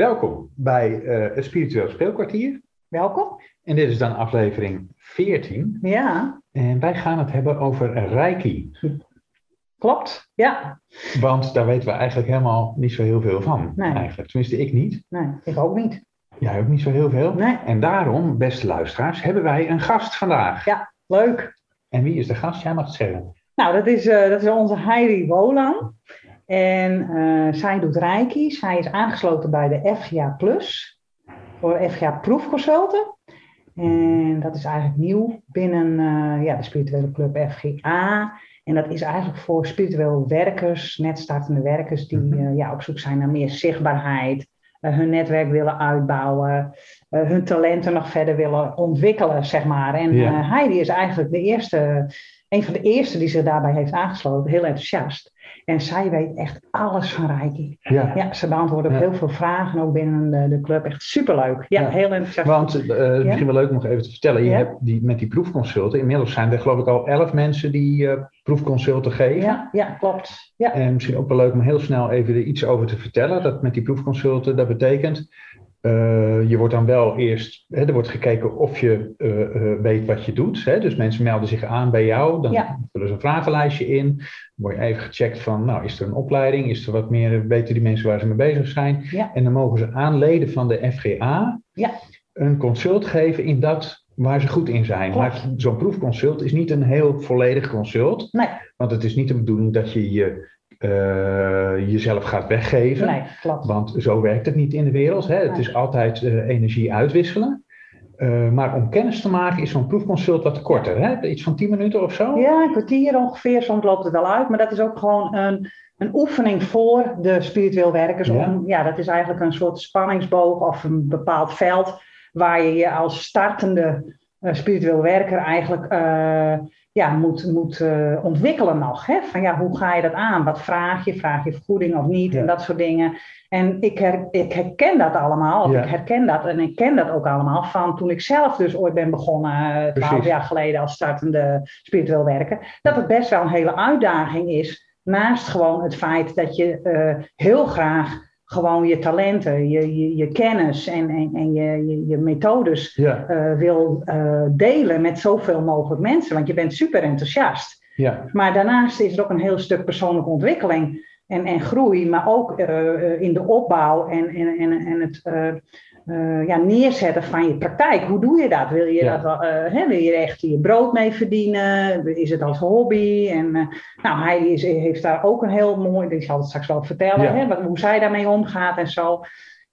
Welkom bij uh, het Spiritueel Speelkwartier. Welkom. En dit is dan aflevering 14. Ja. En wij gaan het hebben over Reiki. Klopt, ja. Want daar weten we eigenlijk helemaal niet zo heel veel van. Nee. Eigenlijk. Tenminste, ik niet. Nee, ik ook niet. Jij ook niet zo heel veel. Nee. En daarom, beste luisteraars, hebben wij een gast vandaag. Ja, leuk. En wie is de gast? Jij mag het zeggen. Nou, dat is, uh, dat is onze Heidi Wolan. En uh, zij doet Reiki. Zij is aangesloten bij de FGA Plus. Voor FGA Proefconsulten. En dat is eigenlijk nieuw binnen uh, ja, de spirituele club FGA. En dat is eigenlijk voor spiritueel werkers, net startende werkers, die uh, ja, op zoek zijn naar meer zichtbaarheid, uh, hun netwerk willen uitbouwen, uh, hun talenten nog verder willen ontwikkelen, zeg maar. En Ja. Heidi is eigenlijk de eerste, een van de eerste die zich daarbij heeft aangesloten, heel enthousiast. En zij weet echt alles van Reiki. Ja. Ja, ze beantwoordt ook Ja. heel veel vragen, ook binnen de, de club. Echt superleuk. Ja, Ja. heel enthousiast. Want uh, misschien wel leuk om nog even te vertellen. Je hebt die, met die proefconsulten, inmiddels zijn er geloof ik al elf mensen die uh, proefconsulten geven. ja, ja, klopt. Ja. En misschien ook wel leuk om heel snel even er iets over te vertellen. Dat met die proefconsulten, dat betekent, uh, je wordt dan wel eerst, hè, er wordt gekeken of je uh, uh, weet wat je doet. Hè? Dus mensen melden zich aan bij jou, dan Ja. vullen ze een vragenlijstje in. Dan word je even gecheckt van, nou, is er een opleiding? Is er wat meer, weten die mensen waar ze mee bezig zijn? Ja. En dan mogen ze aan leden van de FGA Ja. een consult geven in dat waar ze goed in zijn. Klopt. Maar zo'n proefconsult is niet een heel volledig consult. Nee, Want het is niet de bedoeling dat je, je uh, jezelf gaat weggeven. nee, klopt. Want zo werkt het niet in de wereld. Hè? Het is altijd uh, energie uitwisselen. Uh, maar om kennis te maken is zo'n proefconsult wat korter. Hè? Iets van 10 minuten of zo? Ja, een kwartier ongeveer, soms loopt het wel uit. Maar dat is ook gewoon een, een oefening voor de spiritueel werkers. Ja. Om, ja, dat is eigenlijk een soort spanningsboog of een bepaald veld waar je je als startende uh, spiritueel werker eigenlijk uh, ja, moet, moet uh, ontwikkelen nog. Hè? Van ja, hoe ga je dat aan? Wat vraag je? Vraag je vergoeding of niet? Ja. En dat soort dingen. En ik, her, ik herken dat allemaal, of Ja. ik herken dat en ik ken dat ook allemaal van toen ik zelf dus ooit ben begonnen, twaalf Precies. jaar geleden als startende spiritueel werker, dat het best wel een hele uitdaging is. Naast gewoon het feit dat je uh, heel graag gewoon je talenten, je, je, je kennis en, en, en je, je, je methodes Ja. uh, wil uh, delen met zoveel mogelijk mensen. Want je bent super enthousiast. ja. Maar daarnaast is er ook een heel stuk persoonlijke ontwikkeling en, en groei, maar ook uh, in de opbouw en, en, en, en het uh, ja, neerzetten van je praktijk. Hoe doe je dat? Wil je, Ja. dat, hè, wil je er echt je brood mee verdienen? Is het als hobby? En, nou, hij is, heeft daar ook een heel mooi, die zal het straks wel vertellen, Ja. hè, wat, hoe zij daarmee omgaat en zo.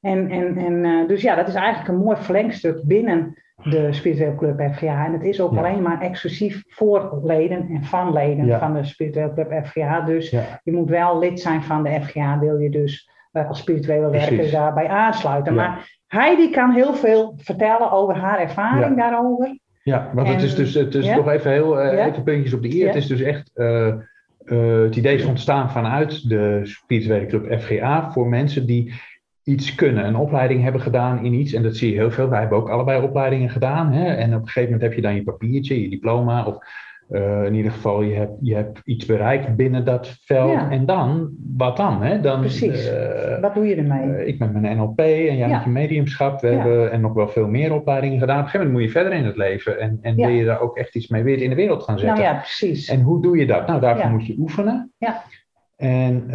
En, en, en, dus ja, dat is eigenlijk een mooi verlengstuk binnen de Spiritueel Club FGA. En het is ook Ja. alleen maar exclusief voor leden en van leden van de Spiritueel Club FGA. Dus je moet wel lid zijn van de FGA, wil je dus als spirituele werker daarbij aansluiten. Ja. Maar Heidi kan heel veel vertellen over haar ervaring Ja. daarover. Ja, want het is dus het is ja? nog even heel uh, even puntjes op de i. Het is dus echt. Uh, uh, het idee is ontstaan vanuit de spirituele club FGA voor mensen die iets kunnen, een opleiding hebben gedaan in iets. En dat zie je heel veel. Wij hebben ook allebei opleidingen gedaan. Hè? En op een gegeven moment heb je dan je papiertje, je diploma. Of uh, in ieder geval, je hebt, je hebt iets bereikt binnen dat veld. Ja. En dan, wat dan? Hè? dan Precies. uh, Wat doe je ermee? uh, ik met mijn NLP en jij Ja. met je mediumschap. We Ja. hebben en nog wel veel meer opleidingen gedaan. Op een gegeven moment moet je verder in het leven. En, en wil je daar ook echt iets mee weer in de wereld gaan zetten. nou ja, precies. En hoe doe je dat? Nou, daarvoor moet je oefenen. Ja. En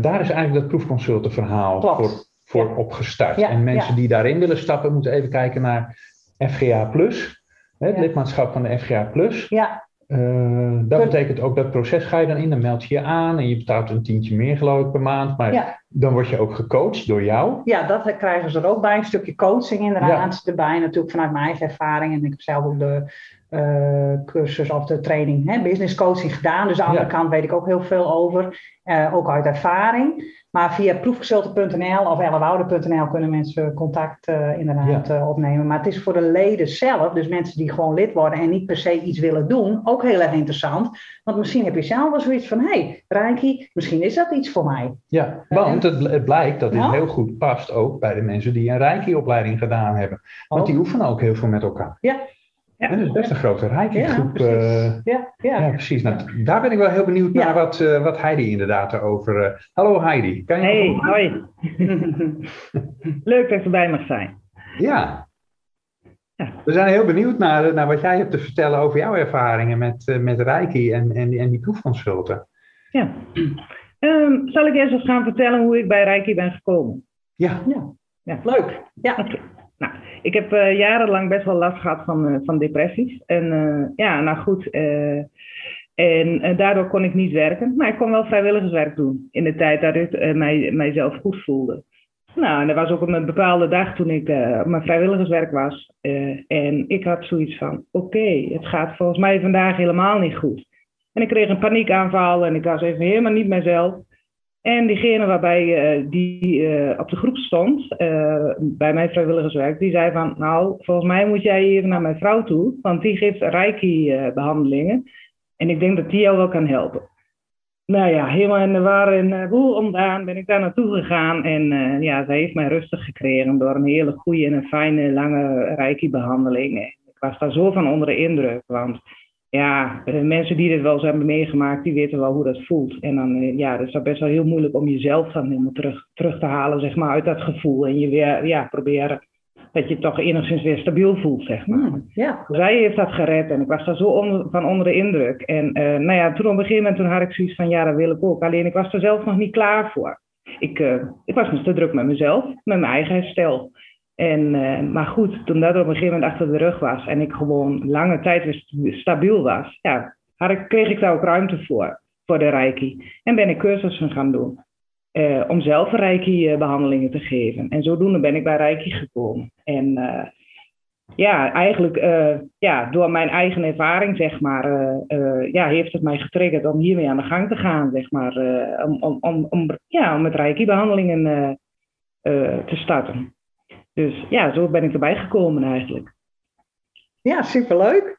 daar is eigenlijk dat proefconsultenverhaal voor, voor opgestart. Ja, En mensen die daarin willen stappen, moeten even kijken naar FGA Plus. Het lidmaatschap van de FGA Plus. Ja, Uh, dat betekent ook dat proces ga je dan in, dan meld je je aan en je betaalt een tientje meer geloof ik per maand. Maar Ja. dan word je ook gecoacht door jou. ja, dat krijgen ze er ook bij. Een stukje coaching inderdaad erbij. Natuurlijk vanuit mijn eigen ervaring. En ik heb zelf ook de uh, cursus of de training hè, business coaching gedaan. Dus aan de andere kant weet ik ook heel veel over. Uh, ook uit ervaring. Maar via proefconsulten.nl of ellewoude.nl kunnen mensen contact uh, inderdaad Ja. opnemen. Maar het is voor de leden zelf, dus mensen die gewoon lid worden en niet per se iets willen doen, ook heel erg interessant. Want misschien heb je zelf wel zoiets van, hé, hey, Reiki, misschien is dat iets voor mij. Ja, want het, het blijkt dat dit Ja. heel goed past ook bij de mensen die een Reiki-opleiding gedaan hebben. Want Oh. die oefenen ook heel veel met elkaar. Ja. Ja. dat is best een grote. Ja, precies. ja, ja. ja, precies. Nou, daar ben ik wel heel benieuwd naar wat, wat Heidi inderdaad over... hallo Heidi. Kan je hey, hoi. Leuk dat je bij mag zijn. Ja. ja. We zijn heel benieuwd naar, naar wat jij hebt te vertellen over jouw ervaringen met, met Reiki en, en, en die proefconsulten. Ja. Um, zal ik eerst eens gaan vertellen hoe ik bij Reiki ben gekomen? Ja. Ja, ja. leuk. Ja. Nou, ik heb uh, jarenlang best wel last gehad van, uh, van depressies. En uh, ja, nou goed. en daardoor kon ik niet werken. Maar ik kon wel vrijwilligerswerk doen. In de tijd dat ik mij, mijzelf goed voelde. Nou, en er was ook een bepaalde dag toen ik op mijn vrijwilligerswerk was. en ik had zoiets van: oké, het gaat volgens mij vandaag helemaal niet goed. En ik kreeg een paniekaanval en ik was even helemaal niet mezelf. En diegene waarbij uh, die uh, op de groep stond, uh, bij mijn vrijwilligerswerk, die zei van, nou, volgens mij moet jij even naar mijn vrouw toe, want die geeft Reiki-behandelingen. en ik denk dat die jou wel kan helpen. Nou ja, helemaal in de war en boel ontdaan ben ik daar naartoe gegaan. En ja, zij heeft mij rustig gekregen door een hele goede en een fijne, lange Reiki-behandeling. Ik was daar zo van onder de indruk, want ja, eh, mensen die dit wel eens hebben meegemaakt, die weten wel hoe dat voelt. En dan uh, ja, dat is dat best wel heel moeilijk om jezelf dan helemaal terug, terug te halen, zeg maar, uit dat gevoel. En je weer, ja, proberen dat je toch enigszins weer stabiel voelt, zeg maar. Hmm, ja. Zij heeft dat gered en ik was daar zo onder, van onder de indruk. En uh, nou ja, toen op een gegeven moment toen had ik zoiets van, ja, dat wil ik ook. Alleen ik was er zelf nog niet klaar voor. Ik, ik was nog te druk met mezelf, met mijn eigen herstel. En, uh, maar goed, toen dat op een gegeven moment achter de rug was en ik gewoon lange tijd weer stabiel was, ja, had ik, kreeg ik daar ook ruimte voor, voor de Reiki. En ben ik cursussen gaan doen uh, om zelf Reiki-behandelingen te geven. En zodoende ben ik bij Reiki gekomen. En ja, eigenlijk ja, door mijn eigen ervaring, zeg maar, ja, heeft het mij getriggerd om hiermee aan de gang te gaan, zeg maar, om, om, om, om, ja, om met Reiki-behandelingen te starten. Dus ja, zo ben ik erbij gekomen eigenlijk. Ja, superleuk.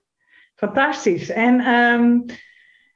Fantastisch. En, um,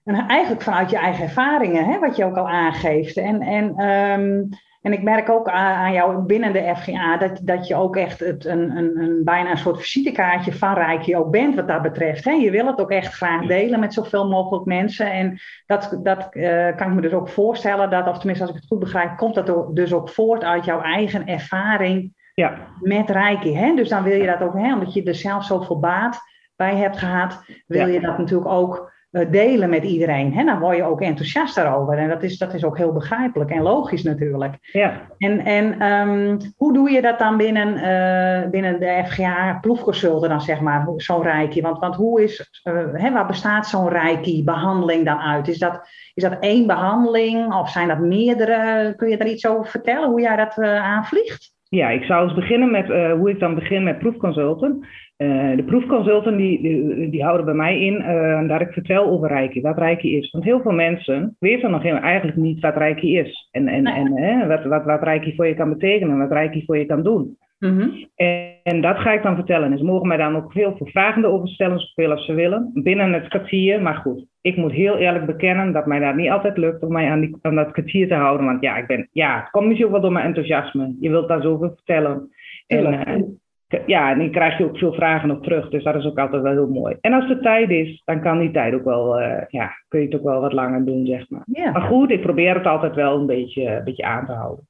en eigenlijk vanuit je eigen ervaringen, hè, wat je ook al aangeeft. En, en, um, en ik merk ook aan, jou binnen de FGA dat, dat je ook echt het, een, een, een, bijna een soort visitekaartje van ook bent wat dat betreft. Hè. Je wil het ook echt graag delen met zoveel mogelijk mensen. En dat, dat uh, kan ik me dus ook voorstellen, dat, of tenminste als ik het goed begrijp, komt dat dus ook voort uit jouw eigen ervaring ja. met Reiki. Hè? Dus dan wil je dat ook, hè, omdat je er zelf zoveel baat bij hebt gehad, wil je dat natuurlijk ook uh, delen met iedereen. Hè? Dan word je ook enthousiast daarover. En dat is, dat is ook heel begrijpelijk en logisch natuurlijk. Ja. En, en um, hoe doe je dat dan binnen, uh, binnen de FGA proefconsulten dan, zeg maar, zo'n Reiki? Want, want hoe is, uh, hè, waar bestaat zo'n Reiki-behandeling dan uit? Is dat, is dat één behandeling of zijn dat meerdere? Kun je daar iets over vertellen, hoe jij dat aanvliegt? Ja, ik zou eens beginnen met uh, hoe ik dan begin met proefconsulten. Uh, de proefconsulten die, die, die, houden bij mij in uh, dat ik vertel over Reiki, wat Reiki is. Want heel veel mensen weten nog helemaal eigenlijk niet wat Reiki is. En, en, en wat, wat, wat Reiki voor je kan betekenen, wat Reiki voor je kan doen. Mhm. en, en, dat ga ik dan vertellen. En ze mogen mij dan ook heel veel vragen over stellen, zoveel als ze willen, binnen het kwartier. Maar goed, ik moet heel eerlijk bekennen dat mij dat niet altijd lukt om mij aan, die, aan dat kwartier te houden. Want ja, ik ben, ja, het komt misschien ook wel door mijn enthousiasme. Je wilt daar zoveel vertellen. En, uh, ja, en dan krijg je ook veel vragen op terug. Dus dat is ook altijd wel heel mooi. En als de tijd is, dan kan die tijd ook wel, uh, ja, kun je het ook wel wat langer doen, zeg maar. Maar goed, ik probeer het altijd wel een beetje, een beetje aan te houden.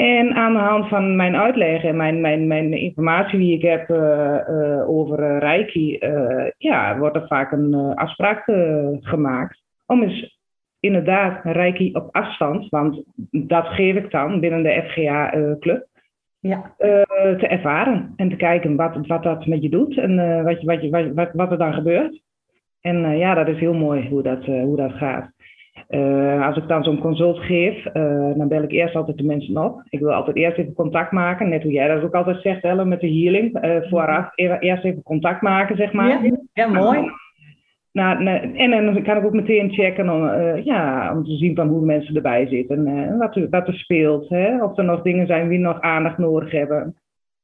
En aan de hand van mijn uitleg en mijn, mijn, mijn informatie die ik heb uh, uh, over uh, Reiki, ja, wordt er vaak een afspraak gemaakt om eens inderdaad Reiki op afstand, want dat geef ik dan binnen de FGA-club, ja. te ervaren en te kijken wat, wat dat met je doet en wat, wat, je, wat, wat er dan gebeurt. En ja, dat is heel mooi hoe dat, hoe dat gaat. Uh, als ik dan zo'n consult geef, uh, dan bel ik eerst altijd de mensen op. Ik wil altijd eerst even contact maken, net hoe jij dat ook altijd zegt, Ellen, met de healing. Uh, vooraf eerst even contact maken, zeg maar. Ja, ja mooi. Nou, en dan kan ik ook meteen checken om, ja, om te zien van hoe mensen erbij zitten. en wat, er, wat er speelt. Hè? Of er nog dingen zijn die nog aandacht nodig hebben.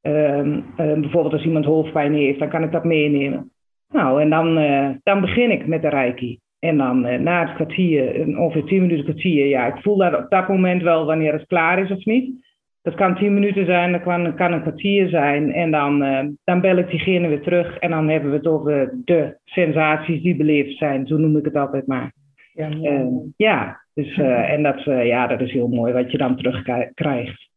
Ehm, bijvoorbeeld als iemand hoofdpijn heeft, dan kan ik dat meenemen. Nou, en dan, dan begin ik met de reiki. En dan uh, na het kwartier, ongeveer 10 minuten kwartier, ja, ik voel dat op dat moment wel wanneer het klaar is of niet. Dat kan tien minuten zijn, dat kan, kan een kwartier zijn. En dan, dan bel ik diegene weer terug. En dan hebben we het over de sensaties die beleefd zijn. Zo noem ik het altijd maar. Ja, ja dus, en dat, ja, dat is heel mooi wat je dan terugkrijgt.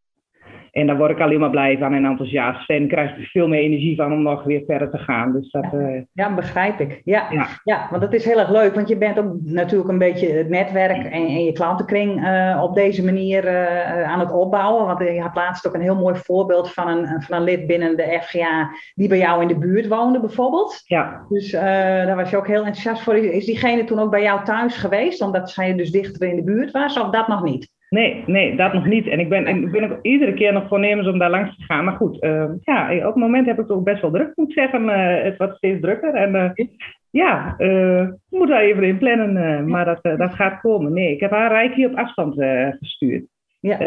En daar word ik alleen maar blij van en enthousiast. En krijg ik veel meer energie van om nog weer verder te gaan. Dus dat, ja, uh, ja begrijp ik. Ja. ja. Ja. want dat is heel erg leuk. Want je bent ook natuurlijk een beetje het netwerk en, en je klantenkring uh, op deze manier uh, aan het opbouwen. Want je had laatst ook een heel mooi voorbeeld van een, van een lid binnen de FGA die bij jou in de buurt woonde bijvoorbeeld. Ja. Dus daar was je ook heel enthousiast voor. Is diegene toen ook bij jou thuis geweest? Omdat zij dus dichter in de buurt was of dat nog niet? Nee, nee, dat nog niet. En ik ben, ik ben ook iedere keer nog voornemens om daar langs te gaan. Maar goed, uh, ja, op het moment heb ik het ook best wel druk, moet ik zeggen. Uh, het wordt steeds drukker. En uh, ja, ik moet daar even in plannen. maar dat, dat gaat komen. Nee, ik heb haar Reiki op afstand gestuurd. Ja.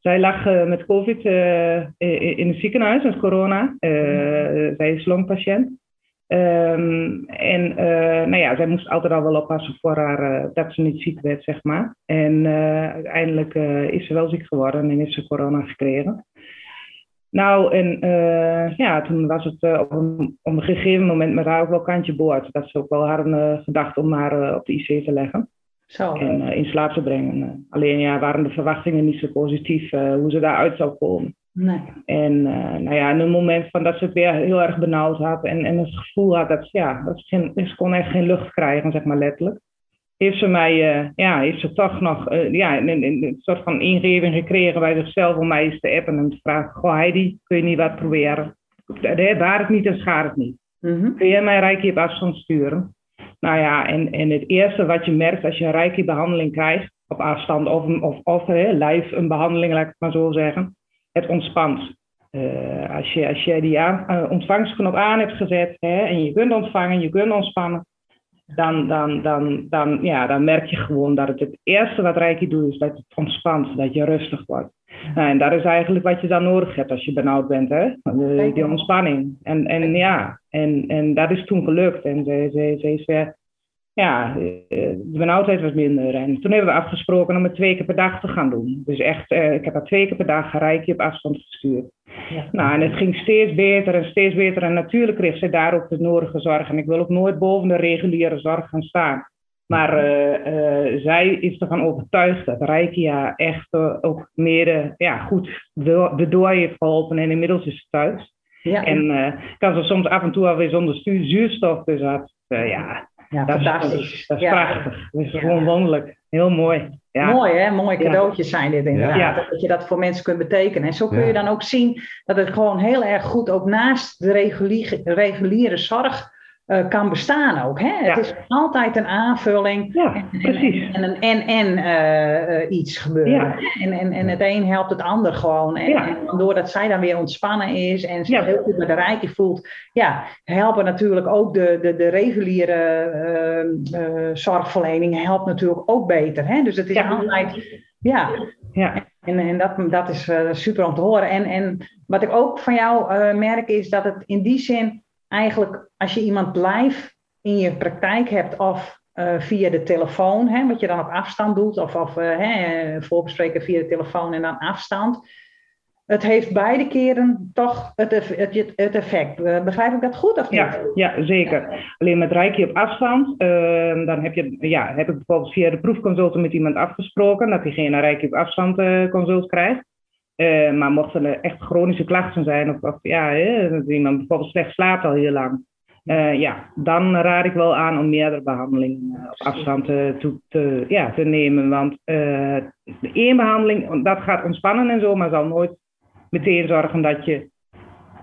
zij lag met COVID in het ziekenhuis met corona. zij is longpatiënt. Um, en uh, nou ja, zij moest altijd al wel oppassen voor haar, uh, dat ze niet ziek werd, zeg maar. En uh, uiteindelijk is ze wel ziek geworden en heeft ze corona gekregen. Nou, en ja, toen was het op een, op, een, gegeven moment met haar ook wel kantje boord. Dat ze ook wel hadden gedacht om haar op de IC te leggen. Zo. En in slaap te brengen. Alleen ja, waren de verwachtingen niet zo positief hoe ze daaruit zou komen. Nee. En uh, nou ja, in een moment van dat ze het weer heel erg benauwd had en, en het gevoel had dat, ja, dat ze, geen, ze kon echt geen lucht krijgen, zeg maar letterlijk. Heeft ze mij, uh, ja, heeft ze toch nog uh, ja, een, een, een, soort van ingeving gekregen bij zichzelf om mij eens te appen en te vragen, goh Heidi, kun je niet wat proberen? Waar het niet en schaadt het niet. Mm -hmm. Kun jij mij Reiki op afstand sturen? Nou ja, en, en het eerste wat je merkt als je een Reiki-behandeling krijgt, op afstand of, of, of live een behandeling, laat ik het maar zo zeggen, het ontspant. Uh, als, je, als je die aan, uh, ontvangstknop aan hebt gezet hè, en je kunt ontvangen, je kunt ontspannen, dan, dan, dan, dan, ja, dan merk je gewoon dat het het eerste wat Reiki doet, is dat het ontspant, dat je rustig wordt. Nou, en dat is eigenlijk wat je dan nodig hebt als je benauwd bent, hè? die ontspanning. En, en ja, en, en dat is toen gelukt. En ze, ze, ze is weer ja, de benauwdheid was minder. En toen hebben we afgesproken om het twee keer per dag te gaan doen. Dus echt, eh, ik heb haar twee keer per dag een op afstand gestuurd. Ja. Nou, en het ging steeds beter en steeds beter. En natuurlijk kreeg ze daar ook de nodige zorg. En ik wil ook nooit boven de reguliere zorg gaan staan. Maar uh, uh, zij is ervan overtuigd dat Reiki echt ook meer ja, goed de door heeft geholpen. En inmiddels is ze thuis. Ja. En kan ze soms af en toe alweer zonder zuurstof. Dus dat, ja, ja, dat fantastisch. Is, dat is prachtig. Dat is gewoon wonderlijk. Heel mooi. Ja. Mooi hè, mooie cadeautjes zijn dit inderdaad. Dat je dat voor mensen kunt betekenen. En zo kun je dan ook zien dat het gewoon heel erg goed ook naast de reguliere, reguliere zorg uh, kan bestaan ook. Hè? Het is altijd een aanvulling ja, en, precies. en, een en-en uh, uh, iets gebeuren. Ja. En, en, en het een helpt het ander gewoon. En, en, doordat zij dan weer ontspannen is en zich heel goed bij de rijke voelt, ja, helpen natuurlijk ook de, de, de reguliere zorgverlening helpt natuurlijk ook beter. Hè? Dus het is altijd, ja. ja. En, en dat, dat is super om te horen. En, en wat ik ook van jou merk is dat het in die zin eigenlijk als je iemand live in je praktijk hebt of uh, via de telefoon, hè, wat je dan op afstand doet, of, of uh, hè, voorbespreken via de telefoon en dan afstand. Het heeft beide keren toch het, het, het effect. Uh, begrijp ik dat goed of niet? Ja, zeker. Alleen met Reiki op afstand, ehm, dan heb, je, ja, heb ik bijvoorbeeld via de proefconsult met iemand afgesproken dat diegene een Reiki op afstand consult krijgt. Uh, maar mochten er echt chronische klachten zijn, of, of ja, hè, dat iemand bijvoorbeeld slecht slaapt al heel lang, uh, ja, dan raad ik wel aan om meerdere behandelingen uh, op afstand te, te, ja, te nemen. Want de één behandeling, dat gaat ontspannen en zo, maar zal nooit meteen zorgen dat je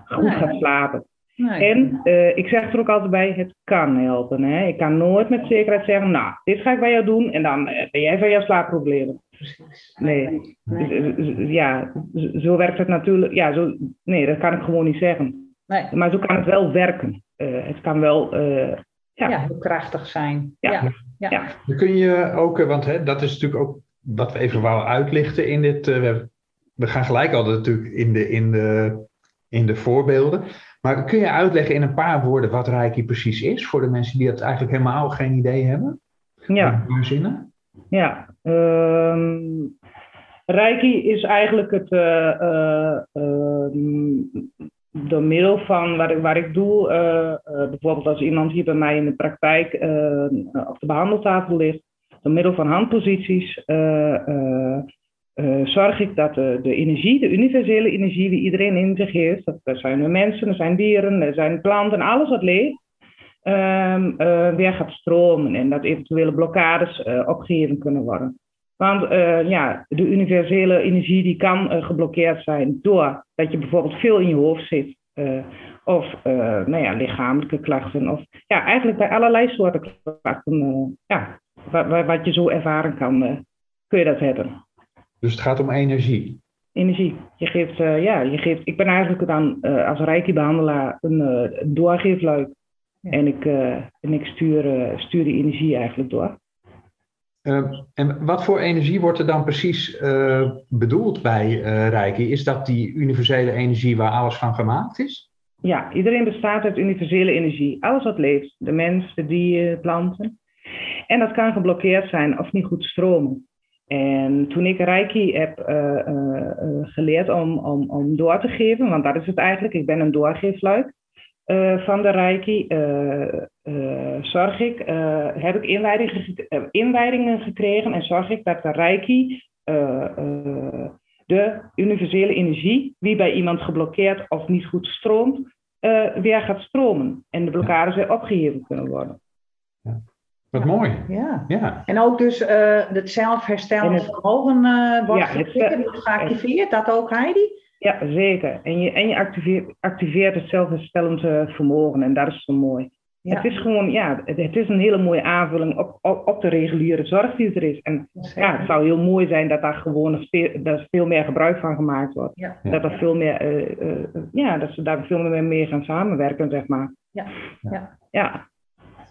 goed gaat slapen. Nee. En ik zeg er ook altijd bij, het kan helpen. Hè? Ik kan nooit met zekerheid zeggen, nou, dit ga ik bij jou doen en dan ben jij van jouw slaapproblemen. Nee. nee. Ja, zo werkt het natuurlijk. Ja, zo, nee, dat kan ik gewoon niet zeggen. Nee. Maar zo kan het wel werken. Uh, het kan wel. Uh, ja. ja, heel krachtig zijn. Ja. ja. ja. Dan kun je ook, eh, want hè, dat is natuurlijk ook wat we even wou uitlichten in dit. Uh, we, we gaan gelijk altijd natuurlijk in de, in, de, in de voorbeelden. Maar kun je uitleggen in een paar woorden wat Reiki precies is voor de mensen die dat eigenlijk helemaal geen idee hebben? Ja. zinnen? Ja, um, Reiki is eigenlijk het door middel van waar ik, waar ik doe, bijvoorbeeld als iemand hier bij mij in de praktijk op de behandeltafel ligt, door middel van handposities zorg ik dat de, de, energie, de universele energie die iedereen in zich heeft, dat, zijn er mensen, er zijn dieren, er zijn planten, alles wat leeft, um, uh, weer gaat stromen en dat eventuele blokkades uh, opgeheven kunnen worden. Want ja, de universele energie die kan geblokkeerd zijn doordat je bijvoorbeeld veel in je hoofd zit. of nou ja, lichamelijke klachten. Of ja, eigenlijk bij allerlei soorten klachten. ja, wat, wat, je zo ervaren kan, kun je dat hebben. Dus het gaat om energie. Energie. Je geeft, ja, je geeft, ik ben eigenlijk dan als reiki-behandelaar een, doorgeefluik. Ja. En ik, en ik stuur, stuur die energie eigenlijk door. Ehm, en wat voor energie wordt er dan precies bedoeld bij reiki? Is dat die universele energie waar alles van gemaakt is? Ja, iedereen bestaat uit universele energie. Alles wat leeft. De mens, de dieren, planten. En dat kan geblokkeerd zijn of niet goed stromen. En toen ik Reiki heb uh, uh, geleerd om, om, om door te geven, want dat is het eigenlijk, ik ben een doorgeefluik uh, van de Reiki, zorg ik, heb ik inwijdingen, inwijdingen gekregen en zorg ik dat de Reiki de universele energie, die bij iemand geblokkeerd of niet goed stroomt, weer gaat stromen en de blokkades weer opgeheven kunnen worden. Wat mooi. Ja. ja. En ook dus uh, het zelfherstellende vermogen uh, wordt ja, geactiveerd, dat ook Heidi? Ja, zeker. En je, en je activeert, activeert het zelfherstellend vermogen en dat is zo mooi. Ja. Het is gewoon, ja, het, het, is een hele mooie aanvulling op, op, op, de reguliere zorg die er is. En ja, het zou heel mooi zijn dat daar gewoon veel, dat veel meer gebruik van gemaakt wordt. Ja. Dat, er veel meer, uh, ja, dat ze daar veel meer mee gaan samenwerken, zeg maar. Ja, ja. ja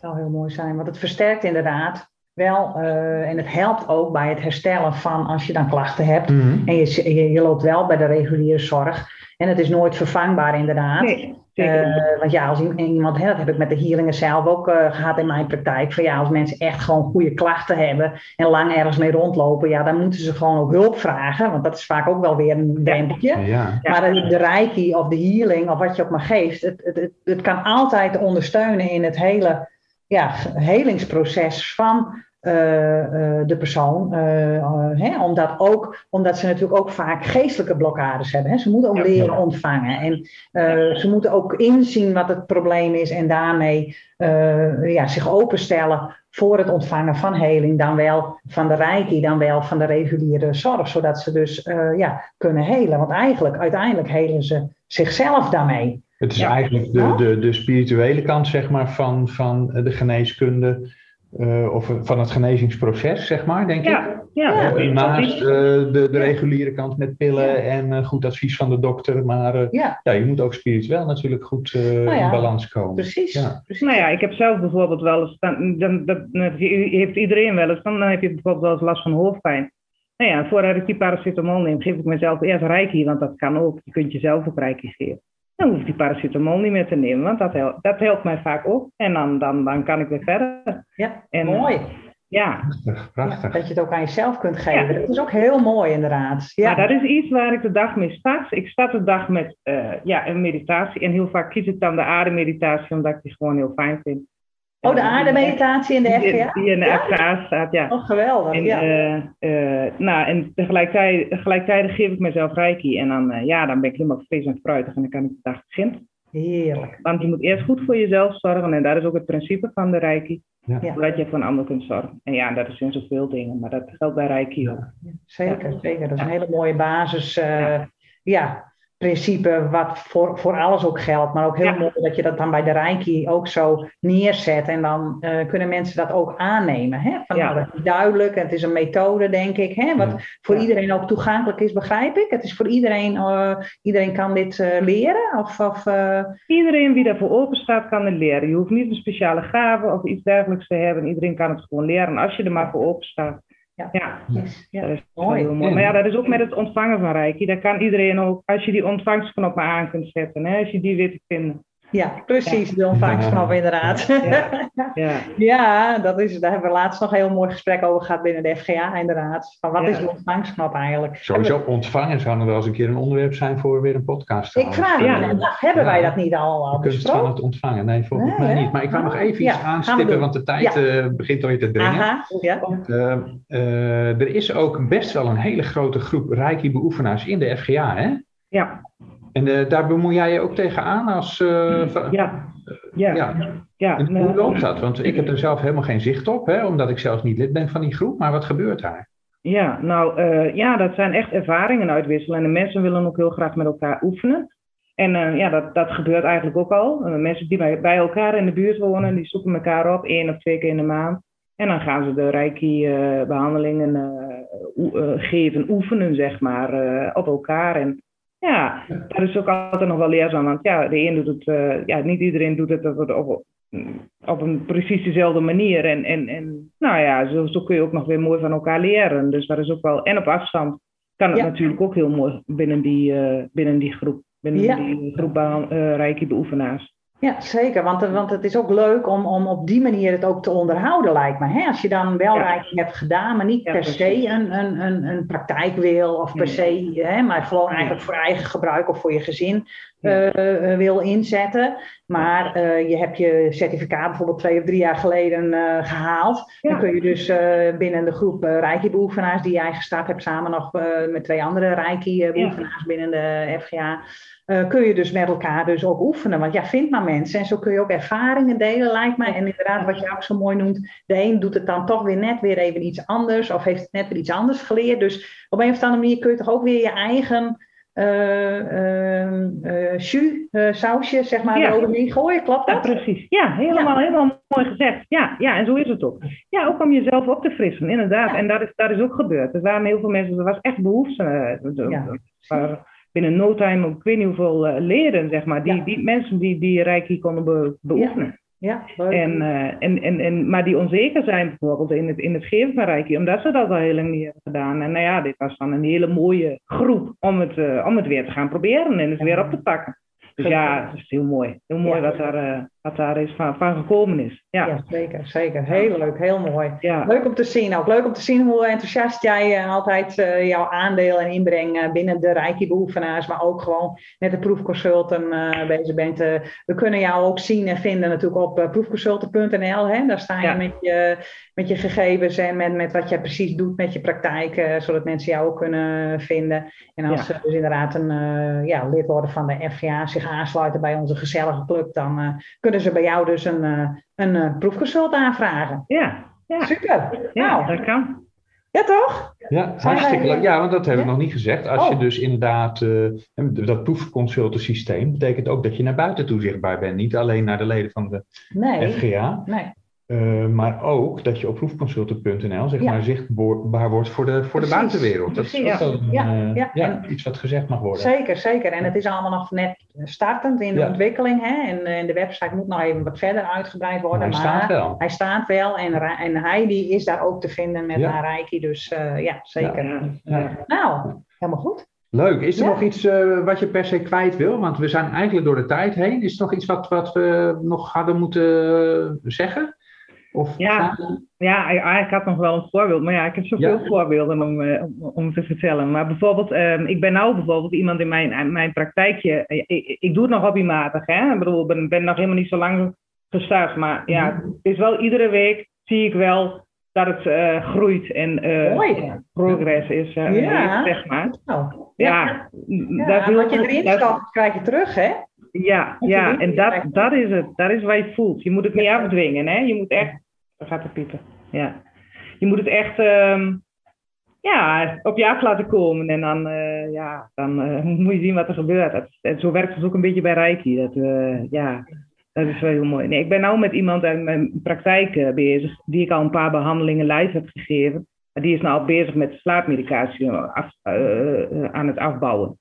zou heel mooi zijn, want het versterkt inderdaad wel uh, en het helpt ook bij het herstellen van als je dan klachten hebt mhm. en je, je, je, loopt wel bij de reguliere zorg en het is nooit vervangbaar inderdaad. Nee. Uh, want ja, als iemand, hè, dat heb ik met de healingen zelf ook uh, gehad in mijn praktijk. Van ja, als mensen echt gewoon goede klachten hebben en lang ergens mee rondlopen, ja, dan moeten ze gewoon ook hulp vragen. Want dat is vaak ook wel weer een drempeltje. Ja. Maar de, de reiki of de healing of wat je ook maar geeft, het, het, het, het kan altijd ondersteunen in het hele ja, helingsproces van de persoon. Uh, hè, omdat, ook, omdat ze natuurlijk ook vaak geestelijke blokkades hebben. Hè. Ze moeten ook leren ontvangen. En ze moeten ook inzien wat het probleem is en daarmee ja, zich openstellen voor het ontvangen van heling. Dan wel van de reiki, dan wel van de reguliere zorg. Zodat ze dus ja, kunnen helen. Want eigenlijk, uiteindelijk helen ze zichzelf daarmee. Het is eigenlijk de, de, de spirituele kant zeg maar, van, van de geneeskunde. Uh, of van het genezingsproces, zeg maar, denk ja, ik. Ja, ja. Naast uh, de, de reguliere kant met pillen en uh, goed advies van de dokter. Maar ja. ja. je moet ook spiritueel natuurlijk goed nou in balans komen. Precies, precies. Nou ja, ik heb zelf bijvoorbeeld wel eens, dan, dan, dat, heeft iedereen wel eens, dan heb je bijvoorbeeld wel eens last van hoofdpijn. Nou ja, voordat ik die paracetamol neem, geef ik mezelf eerst reiki, want dat kan ook. Je kunt jezelf ook reiki geven dan hoef ik die paracetamol niet meer te nemen, want dat helpt, dat helpt mij vaak ook. En dan, dan, dan kan ik weer verder. Ja, en, mooi. Uh, ja. Prachtig, prachtig. dat je het ook aan jezelf kunt geven. Dat is ook heel mooi inderdaad. Ja. Maar dat is iets waar ik de dag mee start. Ik start de dag met uh, ja, een meditatie. En heel vaak kies ik dan de ademmeditatie, omdat ik die gewoon heel fijn vind. Oh, de aardemeditatie in de FGA? Die in de FGA staat, ja. Oh, geweldig, en, ja. Uh, uh, nou, en tegelijkertijd, tegelijkertijd geef ik mezelf reiki. En dan, uh, ja, dan ben ik helemaal fris en fruitig en dan kan ik de dag beginnen. Heerlijk. Want je moet eerst goed voor jezelf zorgen. En dat is ook het principe van de reiki. Ja. Zodat je voor een ander kunt zorgen. En ja, dat is in zoveel dingen. Maar dat geldt bij reiki ook. zeker, zeker. Dat is een hele mooie basis. ja principe wat voor, voor alles ook geldt. Maar ook heel mooi dat je dat dan bij de Reiki ook zo neerzet. En dan uh, kunnen mensen dat ook aannemen. Hè? Van, ja. nou, dat is duidelijk. Het is een methode, denk ik. Hè? Wat voor iedereen ook toegankelijk is, begrijp ik. Het is voor iedereen, uh, iedereen kan dit uh, leren. Of, of Iedereen wie daarvoor open staat, kan het leren. Je hoeft niet een speciale gave of iets dergelijks te hebben. Iedereen kan het gewoon leren als je er maar voor open staat. Ja, ja. ja. dat is mooi. mooi. Maar ja, dat is ook met het ontvangen van Reiki. Daar kan iedereen ook, als je die ontvangstknop maar aan kunt zetten, hè, als je die weet te vinden. Ja, precies, de ontvangsknop inderdaad. Ja. Ja. Ja, dat is, daar hebben we laatst nog een heel mooi gesprek over gehad binnen de FGA inderdaad. Van wat Ja. is de ontvangsknop eigenlijk? Sowieso ontvangen zou nog wel eens een keer een onderwerp zijn voor weer een podcast. Ik vraag Ja. hebben wij dat niet al, al kunst van het ontvangen. Nee, volgens Nee, mij niet. Maar ik wou nog Ah, even ja, iets aanstippen, want de tijd eh, begint alweer te dringen. Aha, ja. Eh, eh, er is ook best wel een hele grote groep Reiki-beoefenaars in de FGA, hè? Ja. En eh, daar bemoei jij je ook tegenaan als... va- Ja. Ja. ja. Ja. En nou, hoe loopt dat? Want ik heb er zelf helemaal geen zicht op, hè, omdat ik zelf niet lid ben van die groep. Maar wat gebeurt daar? Ja, nou eh, ja, dat zijn echt ervaringen uitwisselen. En de mensen willen ook heel graag met elkaar oefenen. En ja, dat, dat gebeurt eigenlijk ook al. Eh, mensen die bij, bij elkaar in de buurt wonen, die zoeken elkaar op één of twee keer in de maand. En dan gaan ze de Reiki-behandelingen geven, oefenen, zeg maar, op elkaar. En ja, dat is ook altijd nog wel leerzaam. Want ja, de een doet het, eh, ja, niet iedereen doet het op, op, op een precies dezelfde manier. En, en, en nou ja, zo, zo kun je ook nog weer mooi van elkaar leren. Dus dat is ook wel, en op afstand kan het Ja. natuurlijk ook heel mooi binnen die, eh, binnen die groep. Binnen Ja. die groep behan- eh, Reiki-beoefenaars. Ja, zeker. Want, het- want het is ook leuk om, om op die manier het ook te onderhouden, lijkt me. Hè? Als je dan wel Ja. Hebt gedaan, maar niet Ja, per precies. se een, een, een, een praktijk wil, of per Nee. se, hè, maar gewoon Nee. eigenlijk voor eigen gebruik of voor je gezin Ja. eh, eh, wil inzetten. Maar eh, je hebt je certificaat bijvoorbeeld twee of drie jaar geleden eh, gehaald. Dan kun je dus eh, binnen de groep eh, Reiki-beoefenaars die jij gestart hebt, samen nog eh, met twee andere Reiki-beoefenaars binnen de FGA. Eh, kun je dus met elkaar dus ook oefenen. Want ja, vind maar mensen. En zo kun je ook ervaringen delen, lijkt mij. En inderdaad, wat je ook zo mooi noemt, de een doet het dan toch weer net weer even iets anders. Of heeft het net weer iets anders geleerd. Dus op een of andere manier kun je toch ook weer je eigen eh, jus, sausje, zeg maar, Ja. eroverheen gooien. Klopt Ja, dat? precies. Ja, helemaal, helemaal mooi gezegd. Ja, ja, en zo is het ook. Ja, ook om jezelf op te frissen, inderdaad. Ja. En dat is, dat is ook gebeurd. Er waren heel veel mensen, er was echt behoefte. Ja. Binnen no time, ik weet niet hoeveel eh, leden, zeg maar, die, Ja. die mensen die, die Reiki konden be- beoefenen. Ja. En, eh, en, en, en, maar die onzeker zijn bijvoorbeeld in het, in het geven van Reiki, omdat ze dat al heel lang niet hebben gedaan. En nou ja, dit was dan een hele mooie groep om het, eh, om het weer te gaan proberen en het weer op te pakken. Dus ja, het is heel mooi. Heel mooi wat, daar, wat daar is van, van gekomen is. Ja, Ja, zeker, zeker. Heel leuk, heel mooi. ja. Leuk om te zien ook. Leuk om te zien hoe enthousiast jij eh, altijd eh, jouw aandeel en inbreng eh, binnen de Reiki-beoefenaars, maar ook gewoon met de proefconsulten eh, bezig bent. We kunnen jou ook zien en vinden natuurlijk op proefconsulten.nl. Hè? Daar sta je Ja. met, je met je gegevens en met, met wat jij precies doet met je praktijk, zodat mensen jou ook kunnen vinden. En als ze dus inderdaad een ja, lid worden van de FGA, zich aansluiten bij onze gezellige club, dan eh, kunnen ze bij jou dus een, eh, een eh, proefconsult aanvragen. Ja, ja. Super. ja Nou, dat kan. ja toch? Ja, hartstikke leuk. Ja, want dat hebben we Ja? nog niet gezegd. Als je Oh. dus inderdaad, eh, dat proefconsultensysteem betekent ook dat je naar buiten toe zichtbaar bent. Niet alleen naar de leden van de Nee. FGA, Nee. Eh, maar ook dat je op proefconsulten.nl zeg Ja. maar zichtbaar wordt voor de, voor de buitenwereld. Dat is ook wel een, Ja, eh, ja. ja, En- iets wat gezegd mag worden. Zeker, zeker. En het is allemaal nog net startend in de ontwikkeling. Hè? En, eh, de website moet nog even wat verder uitgebreid Maar worden. hij maar staat wel. hij staat wel. En, en Heidi is daar ook te vinden met haar Reiki. Dus ja, zeker. Nou, helemaal goed. Leuk. Is er Ja. nog iets wat je per se kwijt wil? Want we zijn eigenlijk door de tijd heen. Is er nog iets wat, wat we nog hadden moeten zeggen? Of Ja. Ja, ik, had nog wel een voorbeeld, maar ja, ik heb zoveel Ja. voorbeelden om, eh, om, om te vertellen. Maar bijvoorbeeld, ehm, ik ben nou bijvoorbeeld iemand in mijn, in mijn praktijkje, eh, ik, ik doe het nog hobbymatig, hè. Ik bedoel, ben, ben nog helemaal niet zo lang gestart, maar ja, het is wel iedere week zie ik wel dat het eh, groeit en eh, progress is, eh, Ja. zeg maar. Nou, Ja, ja, dat is heel- wat je erin stopt, krijg je terug, hè? Ja, ja, en dat, dat is het. Dat is wat je voelt. Je moet het niet afdwingen, hè. Je moet echt... Daar gaat de piepen. Ja. Je moet het echt ehm, ja, op je af laten komen. En dan, eh, ja, dan eh, moet je zien wat er gebeurt. Dat, en zo werkt het ook een beetje bij Reiki. Dat, eh, ja, dat is wel heel mooi. Nee, ik ben nu met iemand uit mijn praktijk bezig... die ik al een paar behandelingen live heb gegeven. Die is nou al bezig met slaapmedicatie af, aan het afbouwen.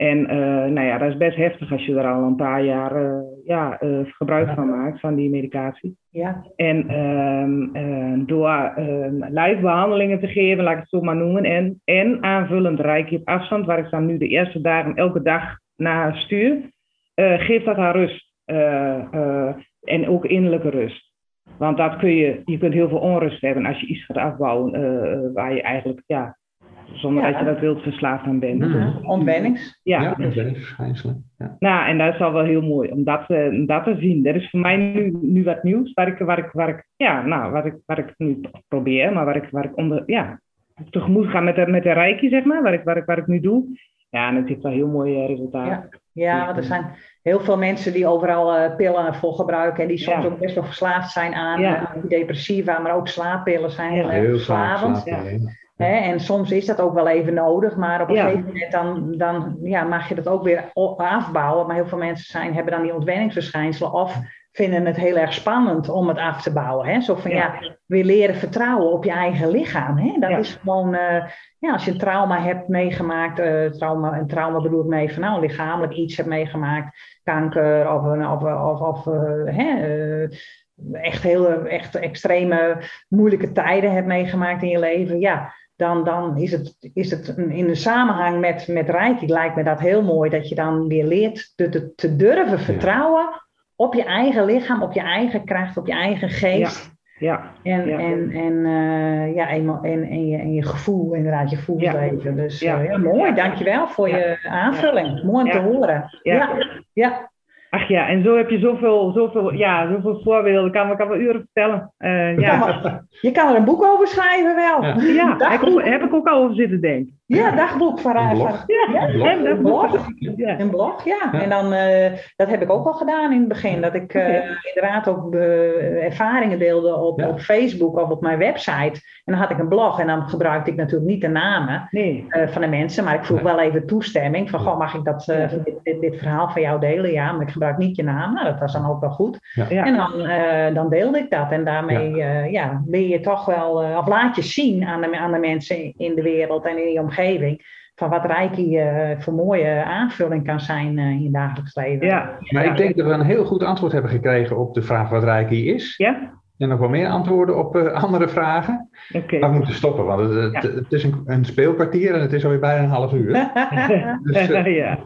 En eh, nou ja, dat is best heftig als je er al een paar jaar eh, ja, eh, gebruik van maakt, van die medicatie. Ja, En ehm, eh, door ehm, live behandelingen te geven, laat ik het zo maar noemen, en, en aanvullend reiki op afstand, waar ik dan nu de eerste dagen elke dag naar stuur, geeft dat haar rust. en ook innerlijke rust. Want dat kun je, je kunt heel veel onrust hebben als je iets gaat afbouwen waar je eigenlijk ja, zonder dat je dat wilt verslaafd aan bent. Mm. Ontwennings. Ja, ja ontwenningsverschijnselen. Ja. Nou, en dat is al wel heel mooi om dat, uh, dat te zien. Dat is voor mij nu, nu wat nieuws, waar ik, waar ik, waar ik, ja, nou, waar ik, waar ik nu probeer, maar waar ik, waar ik onder, ja, tegemoet ga met de, met de reiki, zeg maar, waar ik, waar ik, waar ik nu doe. Ja, en het heeft wel heel mooi uh, resultaat. Ja. Ja, want er zijn heel veel mensen die overal uh, pillen voor gebruiken en die soms ook best wel verslaafd zijn aan ja. antidepressiva, maar ook slaappillen zijn heel, heel erg verslavend. En soms is dat ook wel even nodig, maar op een gegeven moment dan, dan ja, mag je dat ook weer afbouwen. Maar heel veel mensen zijn, hebben dan die ontwenningsverschijnselen of vinden het heel erg spannend om het af te bouwen. Hè? Zo van ja, weer leren vertrouwen op je eigen lichaam. Hè? Dat is gewoon, uh, ja, als je een trauma hebt meegemaakt, uh, trauma, een trauma bedoelt mee van nou, lichamelijk iets hebt meegemaakt, kanker of, of, of, of uh, hè, echt heel echt extreme moeilijke tijden hebt meegemaakt in je leven. Ja, dan, dan is, het, is het in de samenhang met, met Reiki, lijkt me dat heel mooi, dat je dan weer leert te, te, durven vertrouwen op je eigen lichaam, op je eigen kracht, op je eigen geest. Ja. En, ja. en, en, uh, ja, en, en, en, je, en je gevoel, inderdaad, je voelsleven. Dus ja. Uh, ja, mooi, dankjewel voor je aanvulling. Mooi om te horen. Ja. Ja. Ach ja, en zo heb je zoveel, zoveel, ja, zoveel voorbeelden. Ik kan, ik kan wel uren vertellen. Uh, ja. je kan er een boek over schrijven wel. Ja, ja heb, ik, heb ik ook al over zitten denken. Ja, dagboek van Een blog. Ja, een blog. Ja. Een blog, ja. En dan, uh, dat heb ik ook al gedaan in het begin. Dat ik uh, okay. inderdaad ook uh, ervaringen deelde op, op Facebook of op mijn website. En dan had ik een blog en dan gebruikte ik natuurlijk niet de namen nee. van de mensen. Maar ik vroeg wel even toestemming van, goh, mag ik dat, dit, dit, dit, verhaal van jou delen? Ja, maar ik gebruik niet je naam. Nou, dat was dan ook wel goed. En dan, dan deelde ik dat. En daarmee ja. leer je toch wel, of laat je zien aan de, aan de mensen in de wereld en in je omgeving van wat Reiki uh, voor mooie aanvulling kan zijn uh, in je dagelijks leven. Ja, maar ik denk dat we een heel goed antwoord hebben gekregen op de vraag wat Reiki is. Ja. En nog wel meer antwoorden op uh, andere vragen. Okay. Maar we moeten stoppen, want het, het, het is een, een, speelkwartier en het is alweer bijna een half uur. dus, ja,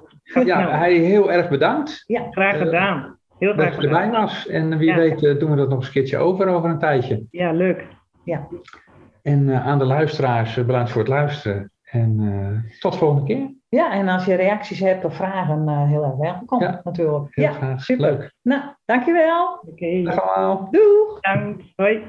ja hij heel erg bedankt. Ja, graag gedaan. Heel graag dat je erbij was. En wie weet doen we dat nog eens een keertje over over een tijdje. Ja, leuk. Ja. En aan de luisteraars, bedankt voor het luisteren. En uh, tot de volgende keer. Ja, en als je reacties hebt of vragen, uh, heel erg welkom ja, natuurlijk. ja, graag. super. Leuk. Nou, dankjewel. Oké. Okay. Dag allemaal. Doeg. Dank. Hoi.